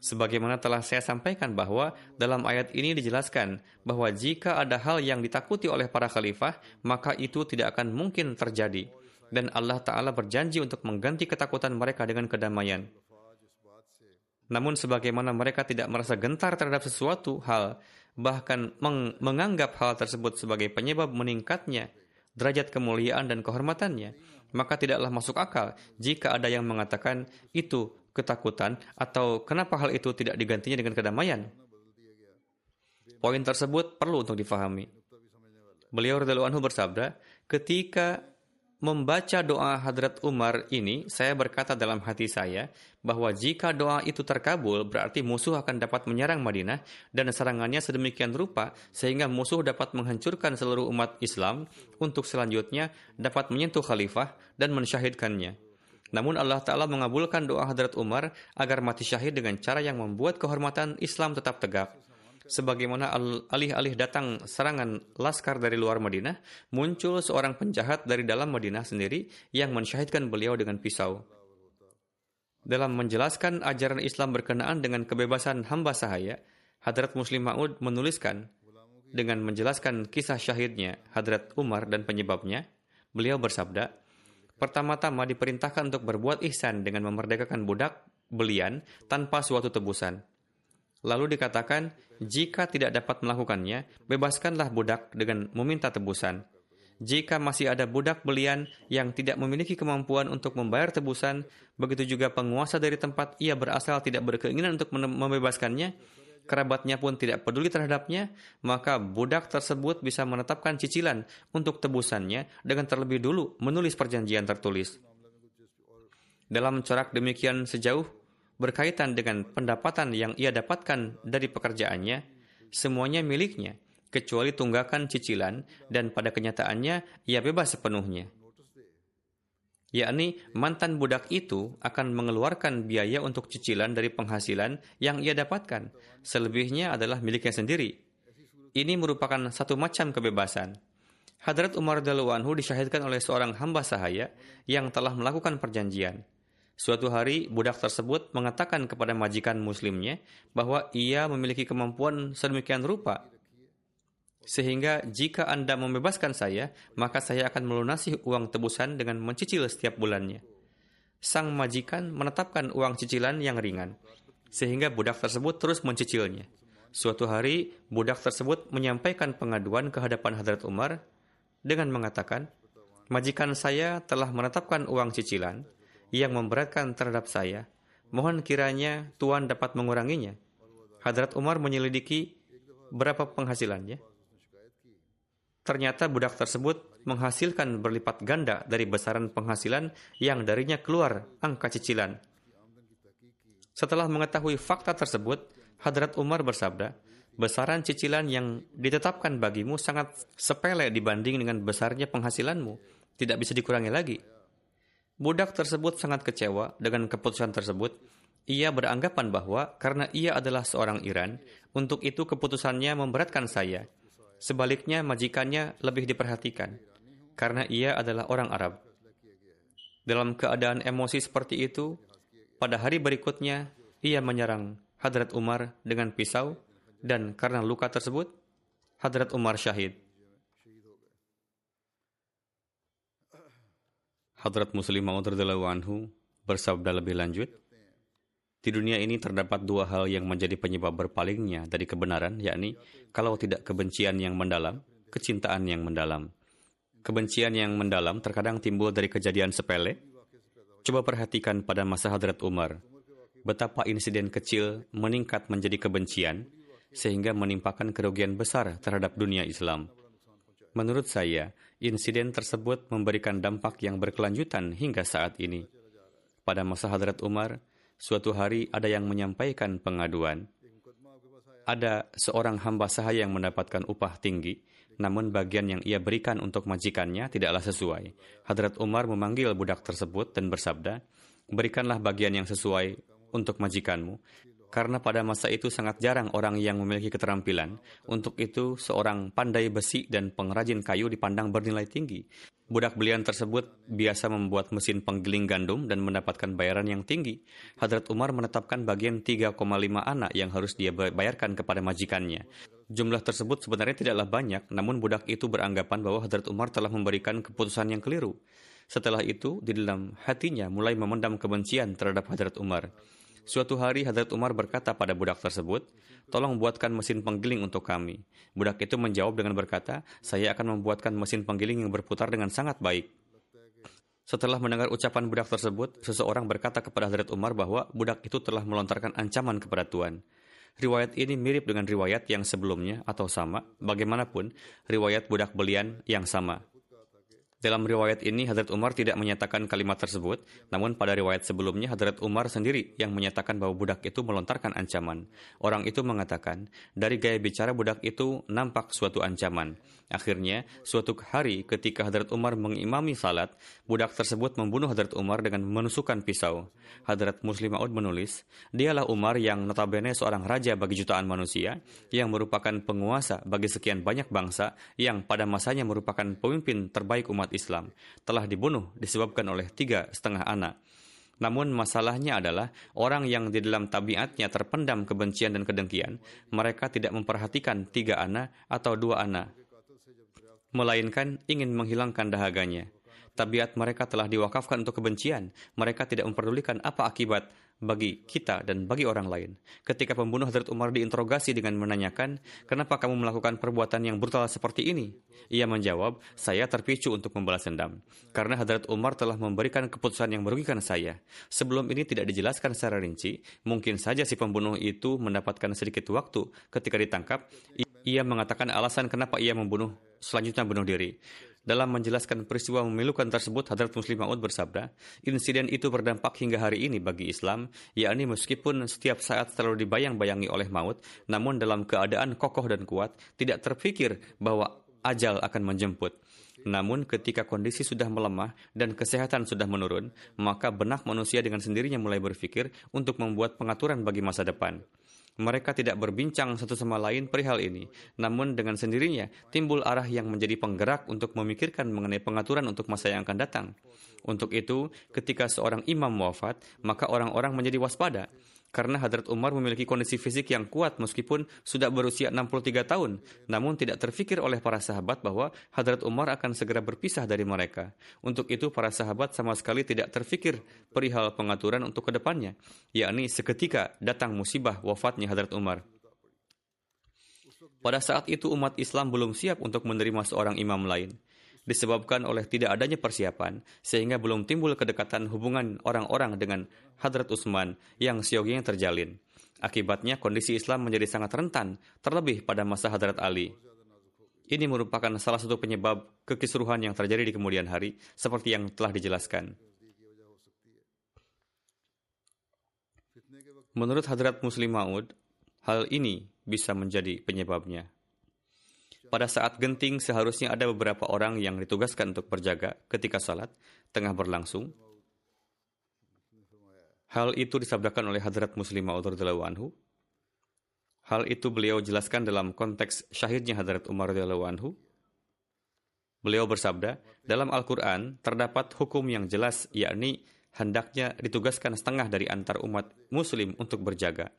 Sebagaimana telah saya sampaikan bahwa dalam ayat ini dijelaskan bahwa jika ada hal yang ditakuti oleh para khalifah, maka itu tidak akan mungkin terjadi. Dan Allah Ta'ala berjanji untuk mengganti ketakutan mereka dengan kedamaian. Namun sebagaimana mereka tidak merasa gentar terhadap sesuatu hal, bahkan meng menganggap hal tersebut sebagai penyebab meningkatnya derajat kemuliaan dan kehormatannya, maka tidaklah masuk akal jika ada yang mengatakan itu ketakutan atau kenapa hal itu tidak digantinya dengan kedamaian. Poin tersebut perlu untuk difahami. Beliau anhu bersabda, ketika membaca doa Hadrat Umar ini, saya berkata dalam hati saya bahwa jika doa itu terkabul, berarti musuh akan dapat menyerang Madinah dan serangannya sedemikian rupa sehingga musuh dapat menghancurkan seluruh umat Islam untuk selanjutnya dapat menyentuh khalifah dan mensyahidkannya. Namun Allah Ta'ala mengabulkan doa Hadrat Umar agar mati syahid dengan cara yang membuat kehormatan Islam tetap tegak sebagaimana alih-alih datang serangan laskar dari luar Madinah, muncul seorang penjahat dari dalam Madinah sendiri yang mensyahidkan beliau dengan pisau. Dalam menjelaskan ajaran Islam berkenaan dengan kebebasan hamba sahaya, Hadrat Muslim Ma'ud menuliskan dengan menjelaskan kisah syahidnya Hadrat Umar dan penyebabnya, beliau bersabda, Pertama-tama diperintahkan untuk berbuat ihsan dengan memerdekakan budak belian tanpa suatu tebusan. Lalu dikatakan, jika tidak dapat melakukannya, bebaskanlah budak dengan meminta tebusan. Jika masih ada budak belian yang tidak memiliki kemampuan untuk membayar tebusan, begitu juga penguasa dari tempat ia berasal tidak berkeinginan untuk membebaskannya, kerabatnya pun tidak peduli terhadapnya, maka budak tersebut bisa menetapkan cicilan untuk tebusannya dengan terlebih dulu menulis perjanjian tertulis. Dalam corak demikian sejauh berkaitan dengan pendapatan yang ia dapatkan dari pekerjaannya, semuanya miliknya, kecuali tunggakan cicilan dan pada kenyataannya ia bebas sepenuhnya. Yakni mantan budak itu akan mengeluarkan biaya untuk cicilan dari penghasilan yang ia dapatkan. Selebihnya adalah miliknya sendiri. Ini merupakan satu macam kebebasan. Hadrat Umar Anhu disyahidkan oleh seorang hamba sahaya yang telah melakukan perjanjian. Suatu hari, budak tersebut mengatakan kepada majikan muslimnya bahwa ia memiliki kemampuan sedemikian rupa. Sehingga jika Anda membebaskan saya, maka saya akan melunasi uang tebusan dengan mencicil setiap bulannya. sang majikan menetapkan uang cicilan yang ringan, sehingga budak tersebut terus mencicilnya. Suatu hari, budak tersebut menyampaikan pengaduan ke hadapan Hadrat Umar dengan mengatakan, Majikan saya telah menetapkan uang cicilan yang memberatkan terhadap saya. Mohon kiranya Tuan dapat menguranginya. Hadrat Umar menyelidiki berapa penghasilannya. Ternyata budak tersebut menghasilkan berlipat ganda dari besaran penghasilan yang darinya keluar angka cicilan. Setelah mengetahui fakta tersebut, Hadrat Umar bersabda, besaran cicilan yang ditetapkan bagimu sangat sepele dibanding dengan besarnya penghasilanmu. Tidak bisa dikurangi lagi. Budak tersebut sangat kecewa dengan keputusan tersebut. Ia beranggapan bahwa karena ia adalah seorang Iran, untuk itu keputusannya memberatkan saya. Sebaliknya majikannya lebih diperhatikan karena ia adalah orang Arab. Dalam keadaan emosi seperti itu, pada hari berikutnya ia menyerang Hadrat Umar dengan pisau dan karena luka tersebut Hadrat Umar syahid. Hadrat Muslim Maud anhu bersabda lebih lanjut, di dunia ini terdapat dua hal yang menjadi penyebab berpalingnya dari kebenaran, yakni kalau tidak kebencian yang mendalam, kecintaan yang mendalam. Kebencian yang mendalam terkadang timbul dari kejadian sepele. Coba perhatikan pada masa Hadrat Umar, betapa insiden kecil meningkat menjadi kebencian, sehingga menimpakan kerugian besar terhadap dunia Islam. Menurut saya, insiden tersebut memberikan dampak yang berkelanjutan hingga saat ini. Pada masa Hadrat Umar, Suatu hari ada yang menyampaikan pengaduan. Ada seorang hamba sahaya yang mendapatkan upah tinggi, namun bagian yang ia berikan untuk majikannya tidaklah sesuai. Hadrat Umar memanggil budak tersebut dan bersabda, Berikanlah bagian yang sesuai untuk majikanmu, karena pada masa itu sangat jarang orang yang memiliki keterampilan. Untuk itu, seorang pandai besi dan pengrajin kayu dipandang bernilai tinggi. Budak belian tersebut biasa membuat mesin penggiling gandum dan mendapatkan bayaran yang tinggi. Hadrat Umar menetapkan bagian 3,5 anak yang harus dia bayarkan kepada majikannya. Jumlah tersebut sebenarnya tidaklah banyak, namun budak itu beranggapan bahwa Hadrat Umar telah memberikan keputusan yang keliru. Setelah itu, di dalam hatinya mulai memendam kebencian terhadap Hadrat Umar. Suatu hari Hadrat Umar berkata pada budak tersebut, tolong buatkan mesin penggiling untuk kami. Budak itu menjawab dengan berkata, saya akan membuatkan mesin penggiling yang berputar dengan sangat baik. Setelah mendengar ucapan budak tersebut, seseorang berkata kepada Hadrat Umar bahwa budak itu telah melontarkan ancaman kepada Tuhan. Riwayat ini mirip dengan riwayat yang sebelumnya atau sama, bagaimanapun riwayat budak belian yang sama. Dalam riwayat ini, Hadrat Umar tidak menyatakan kalimat tersebut, namun pada riwayat sebelumnya, Hadrat Umar sendiri yang menyatakan bahwa budak itu melontarkan ancaman. Orang itu mengatakan, dari gaya bicara budak itu nampak suatu ancaman. Akhirnya, suatu hari ketika Hadrat Umar mengimami salat, budak tersebut membunuh Hadrat Umar dengan menusukkan pisau. Hadrat Muslim Maud menulis, dialah Umar yang notabene seorang raja bagi jutaan manusia, yang merupakan penguasa bagi sekian banyak bangsa, yang pada masanya merupakan pemimpin terbaik umat Islam, telah dibunuh disebabkan oleh tiga setengah anak. Namun masalahnya adalah orang yang di dalam tabiatnya terpendam kebencian dan kedengkian, mereka tidak memperhatikan tiga anak atau dua anak melainkan ingin menghilangkan dahaganya. Tabiat mereka telah diwakafkan untuk kebencian. Mereka tidak memperdulikan apa akibat bagi kita dan bagi orang lain. Ketika pembunuh Hadrat Umar diinterogasi dengan menanyakan, kenapa kamu melakukan perbuatan yang brutal seperti ini? Ia menjawab, saya terpicu untuk membalas dendam. Karena Hadrat Umar telah memberikan keputusan yang merugikan saya. Sebelum ini tidak dijelaskan secara rinci, mungkin saja si pembunuh itu mendapatkan sedikit waktu ketika ditangkap. Ia mengatakan alasan kenapa ia membunuh selanjutnya bunuh diri. Dalam menjelaskan peristiwa memilukan tersebut, Hadrat Muslim Maud bersabda, insiden itu berdampak hingga hari ini bagi Islam, yakni meskipun setiap saat selalu dibayang-bayangi oleh maut, namun dalam keadaan kokoh dan kuat, tidak terpikir bahwa ajal akan menjemput. Namun ketika kondisi sudah melemah dan kesehatan sudah menurun, maka benak manusia dengan sendirinya mulai berpikir untuk membuat pengaturan bagi masa depan. Mereka tidak berbincang satu sama lain perihal ini, namun dengan sendirinya timbul arah yang menjadi penggerak untuk memikirkan mengenai pengaturan untuk masa yang akan datang. Untuk itu, ketika seorang imam wafat, maka orang-orang menjadi waspada karena Hadrat Umar memiliki kondisi fisik yang kuat meskipun sudah berusia 63 tahun. Namun tidak terfikir oleh para sahabat bahwa Hadrat Umar akan segera berpisah dari mereka. Untuk itu para sahabat sama sekali tidak terfikir perihal pengaturan untuk ke depannya, yakni seketika datang musibah wafatnya Hadrat Umar. Pada saat itu umat Islam belum siap untuk menerima seorang imam lain disebabkan oleh tidak adanya persiapan, sehingga belum timbul kedekatan hubungan orang-orang dengan Hadrat Utsman yang sioginya terjalin. Akibatnya kondisi Islam menjadi sangat rentan, terlebih pada masa Hadrat Ali. Ini merupakan salah satu penyebab kekisruhan yang terjadi di kemudian hari, seperti yang telah dijelaskan. Menurut Hadrat Muslim Maud, hal ini bisa menjadi penyebabnya. Pada saat genting, seharusnya ada beberapa orang yang ditugaskan untuk berjaga ketika salat tengah berlangsung. Hal itu disabdakan oleh Hadrat Muslim Ma'ud anhu. Hal itu beliau jelaskan dalam konteks syahidnya Hadrat Umar anhu. Beliau bersabda, dalam Al-Quran terdapat hukum yang jelas, yakni hendaknya ditugaskan setengah dari antar umat muslim untuk berjaga.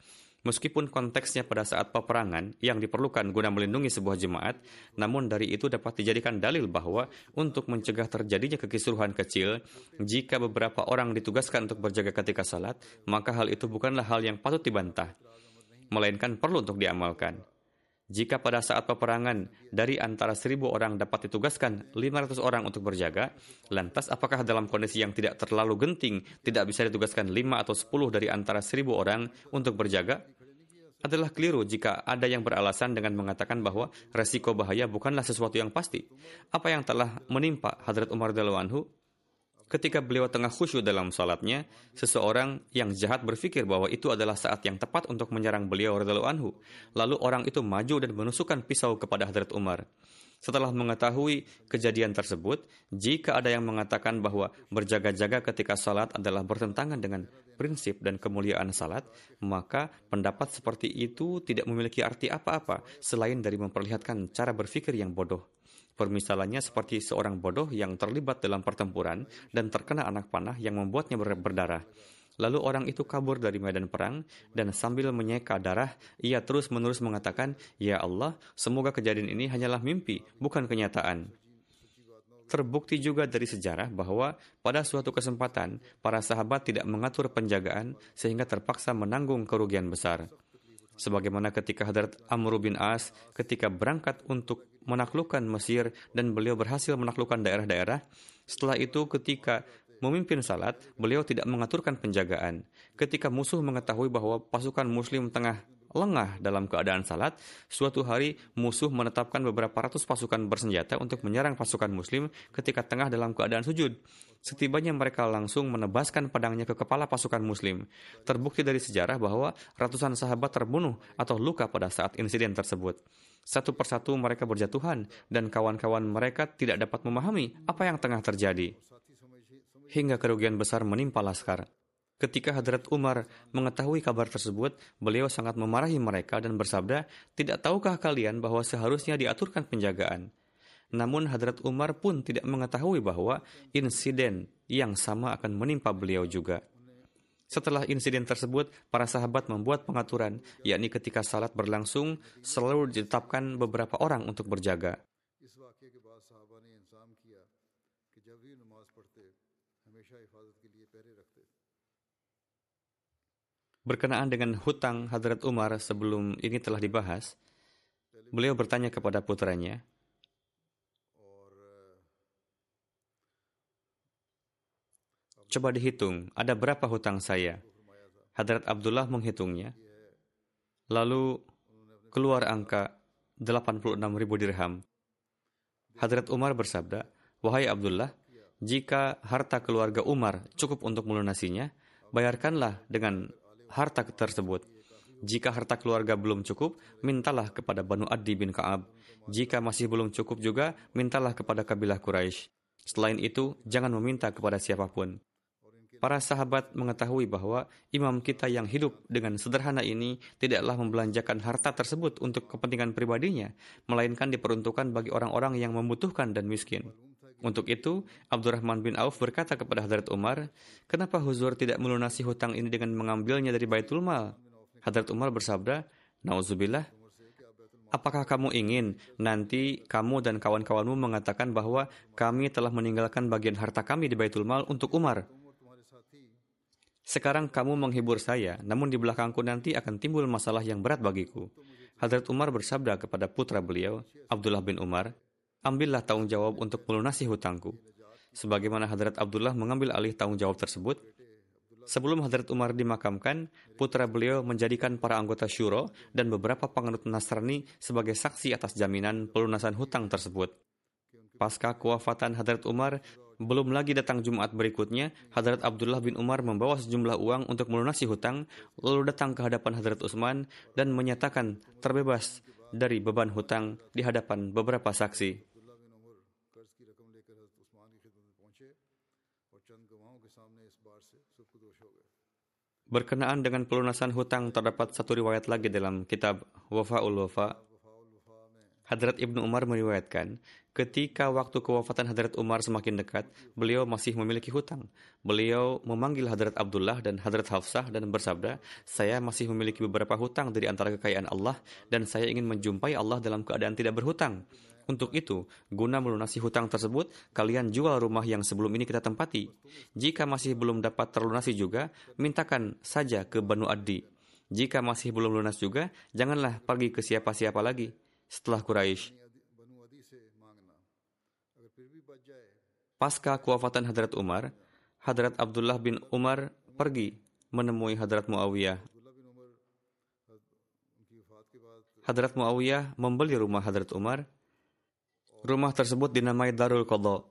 Meskipun konteksnya pada saat peperangan yang diperlukan guna melindungi sebuah jemaat, namun dari itu dapat dijadikan dalil bahwa untuk mencegah terjadinya kekisruhan kecil, jika beberapa orang ditugaskan untuk berjaga ketika salat, maka hal itu bukanlah hal yang patut dibantah, melainkan perlu untuk diamalkan. Jika pada saat peperangan dari antara seribu orang dapat ditugaskan 500 orang untuk berjaga, lantas apakah dalam kondisi yang tidak terlalu genting tidak bisa ditugaskan 5 atau 10 dari antara seribu orang untuk berjaga? adalah keliru jika ada yang beralasan dengan mengatakan bahwa resiko bahaya bukanlah sesuatu yang pasti. Apa yang telah menimpa Hadrat Umar anhu ketika beliau tengah khusyuk dalam salatnya, seseorang yang jahat berpikir bahwa itu adalah saat yang tepat untuk menyerang beliau anhu. Lalu orang itu maju dan menusukkan pisau kepada Hadrat Umar. Setelah mengetahui kejadian tersebut, jika ada yang mengatakan bahwa berjaga-jaga ketika salat adalah bertentangan dengan prinsip dan kemuliaan salat, maka pendapat seperti itu tidak memiliki arti apa-apa selain dari memperlihatkan cara berpikir yang bodoh. Permisalannya seperti seorang bodoh yang terlibat dalam pertempuran dan terkena anak panah yang membuatnya berdarah. Lalu orang itu kabur dari medan perang dan sambil menyeka darah, ia terus-menerus mengatakan, "Ya Allah, semoga kejadian ini hanyalah mimpi, bukan kenyataan." Terbukti juga dari sejarah bahwa pada suatu kesempatan para sahabat tidak mengatur penjagaan sehingga terpaksa menanggung kerugian besar. Sebagaimana ketika Hadrat Amr bin As ketika berangkat untuk menaklukkan Mesir dan beliau berhasil menaklukkan daerah-daerah, setelah itu ketika memimpin salat, beliau tidak mengaturkan penjagaan. Ketika musuh mengetahui bahwa pasukan muslim tengah lengah dalam keadaan salat, suatu hari musuh menetapkan beberapa ratus pasukan bersenjata untuk menyerang pasukan muslim ketika tengah dalam keadaan sujud. Setibanya mereka langsung menebaskan pedangnya ke kepala pasukan muslim. Terbukti dari sejarah bahwa ratusan sahabat terbunuh atau luka pada saat insiden tersebut. Satu persatu mereka berjatuhan dan kawan-kawan mereka tidak dapat memahami apa yang tengah terjadi hingga kerugian besar menimpa Laskar. Ketika Hadrat Umar mengetahui kabar tersebut, beliau sangat memarahi mereka dan bersabda, "Tidak tahukah kalian bahwa seharusnya diaturkan penjagaan?" Namun Hadrat Umar pun tidak mengetahui bahwa insiden yang sama akan menimpa beliau juga. Setelah insiden tersebut, para sahabat membuat pengaturan, yakni ketika salat berlangsung, selalu ditetapkan beberapa orang untuk berjaga. Berkenaan dengan hutang Hadrat Umar sebelum ini telah dibahas, beliau bertanya kepada putranya, Coba dihitung, ada berapa hutang saya? Hadrat Abdullah menghitungnya. Lalu keluar angka 86 ribu dirham. Hadrat Umar bersabda, Wahai Abdullah, jika harta keluarga Umar cukup untuk melunasinya, bayarkanlah dengan harta tersebut. Jika harta keluarga belum cukup, mintalah kepada Banu Adi bin Ka'ab. Jika masih belum cukup juga, mintalah kepada kabilah Quraisy. Selain itu, jangan meminta kepada siapa pun. Para sahabat mengetahui bahwa imam kita yang hidup dengan sederhana ini tidaklah membelanjakan harta tersebut untuk kepentingan pribadinya, melainkan diperuntukkan bagi orang-orang yang membutuhkan dan miskin. Untuk itu, Abdurrahman bin Auf berkata kepada Hadrat Umar, "Kenapa Huzur tidak melunasi hutang ini dengan mengambilnya dari Baitul Mal?" Hadrat Umar bersabda, "Nauzubillah, apakah kamu ingin nanti kamu dan kawan-kawanmu mengatakan bahwa kami telah meninggalkan bagian harta kami di Baitul Mal untuk Umar?" Sekarang kamu menghibur saya, namun di belakangku nanti akan timbul masalah yang berat bagiku. Hadrat Umar bersabda kepada putra beliau, Abdullah bin Umar, ambillah tanggung jawab untuk melunasi hutangku. Sebagaimana Hadrat Abdullah mengambil alih tanggung jawab tersebut, sebelum Hadrat Umar dimakamkan, putra beliau menjadikan para anggota syuro dan beberapa penganut Nasrani sebagai saksi atas jaminan pelunasan hutang tersebut. Pasca kewafatan Hadrat Umar, belum lagi datang Jumat berikutnya, Hadrat Abdullah bin Umar membawa sejumlah uang untuk melunasi hutang, lalu datang ke hadapan Hadrat Utsman dan menyatakan terbebas dari beban hutang di hadapan beberapa saksi. Berkenaan dengan pelunasan hutang terdapat satu riwayat lagi dalam kitab Wafa'ul Wafa. Hadrat Ibnu Umar meriwayatkan, ketika waktu kewafatan Hadrat Umar semakin dekat, beliau masih memiliki hutang. Beliau memanggil Hadrat Abdullah dan Hadrat Hafsah dan bersabda, saya masih memiliki beberapa hutang dari antara kekayaan Allah dan saya ingin menjumpai Allah dalam keadaan tidak berhutang. Untuk itu, guna melunasi hutang tersebut, kalian jual rumah yang sebelum ini kita tempati. Jika masih belum dapat terlunasi juga, mintakan saja ke Banu Adi. Jika masih belum lunas juga, janganlah pergi ke siapa-siapa lagi setelah Quraisy. Pasca kewafatan Hadrat Umar, Hadrat Abdullah bin Umar pergi menemui Hadrat Muawiyah. Hadrat Muawiyah membeli rumah Hadrat Umar Rumah tersebut dinamai Darul Qadha.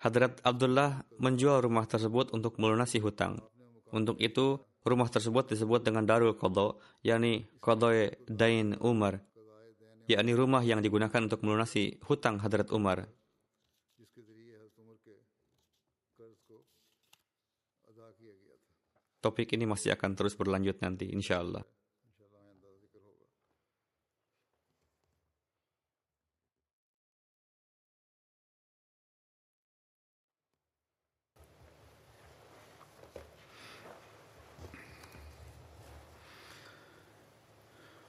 Hadrat Abdullah menjual rumah tersebut untuk melunasi hutang. Untuk itu, rumah tersebut disebut dengan Darul Qadha, yakni Qadha Dain Umar, yakni rumah yang digunakan untuk melunasi hutang Hadrat Umar. Topik ini masih akan terus berlanjut nanti, insya Allah.